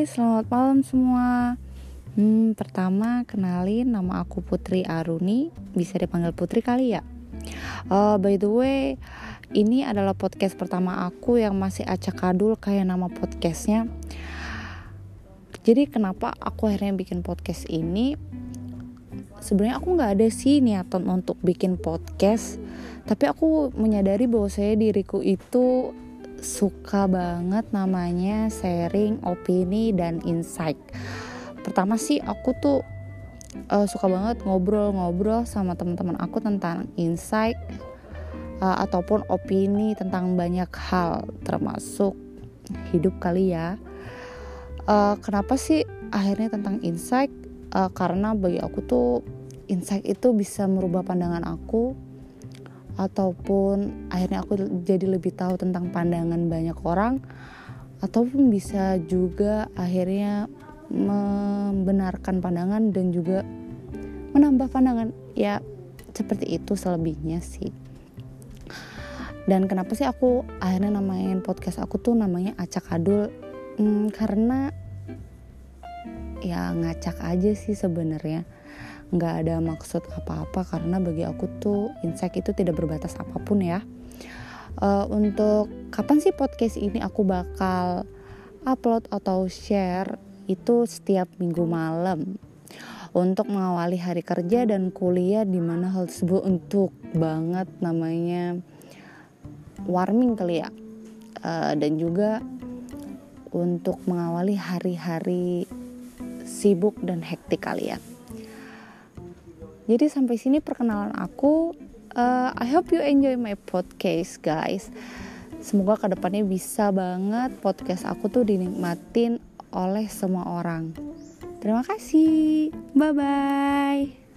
Selamat malam semua. Hmm, pertama kenalin nama aku Putri Aruni, bisa dipanggil Putri kali ya. Uh, by the way, ini adalah podcast pertama aku yang masih acak kadul kayak nama podcastnya. Jadi kenapa aku akhirnya bikin podcast ini? Sebenarnya aku nggak ada sih niatan untuk bikin podcast, tapi aku menyadari bahwa saya diriku itu suka banget namanya sharing opini dan insight. Pertama sih aku tuh uh, suka banget ngobrol-ngobrol sama teman-teman aku tentang insight uh, ataupun opini tentang banyak hal termasuk hidup kali ya. Uh, kenapa sih akhirnya tentang insight? Uh, karena bagi aku tuh insight itu bisa merubah pandangan aku ataupun akhirnya aku jadi lebih tahu tentang pandangan banyak orang ataupun bisa juga akhirnya membenarkan pandangan dan juga menambah pandangan. Ya seperti itu selebihnya sih. Dan kenapa sih aku akhirnya namain podcast aku tuh namanya acak adul? Hmm, karena ya ngacak aja sih sebenarnya nggak ada maksud apa-apa karena bagi aku tuh insight itu tidak berbatas apa pun ya. Uh, untuk kapan sih podcast ini aku bakal upload atau share itu setiap minggu malam. Untuk mengawali hari kerja dan kuliah di mana hal tersebut untuk banget namanya warming kali ya. Uh, dan juga untuk mengawali hari-hari sibuk dan hektik kalian. Jadi sampai sini perkenalan aku. Uh, I hope you enjoy my podcast, guys. Semoga ke depannya bisa banget podcast aku tuh dinikmatin oleh semua orang. Terima kasih. Bye bye.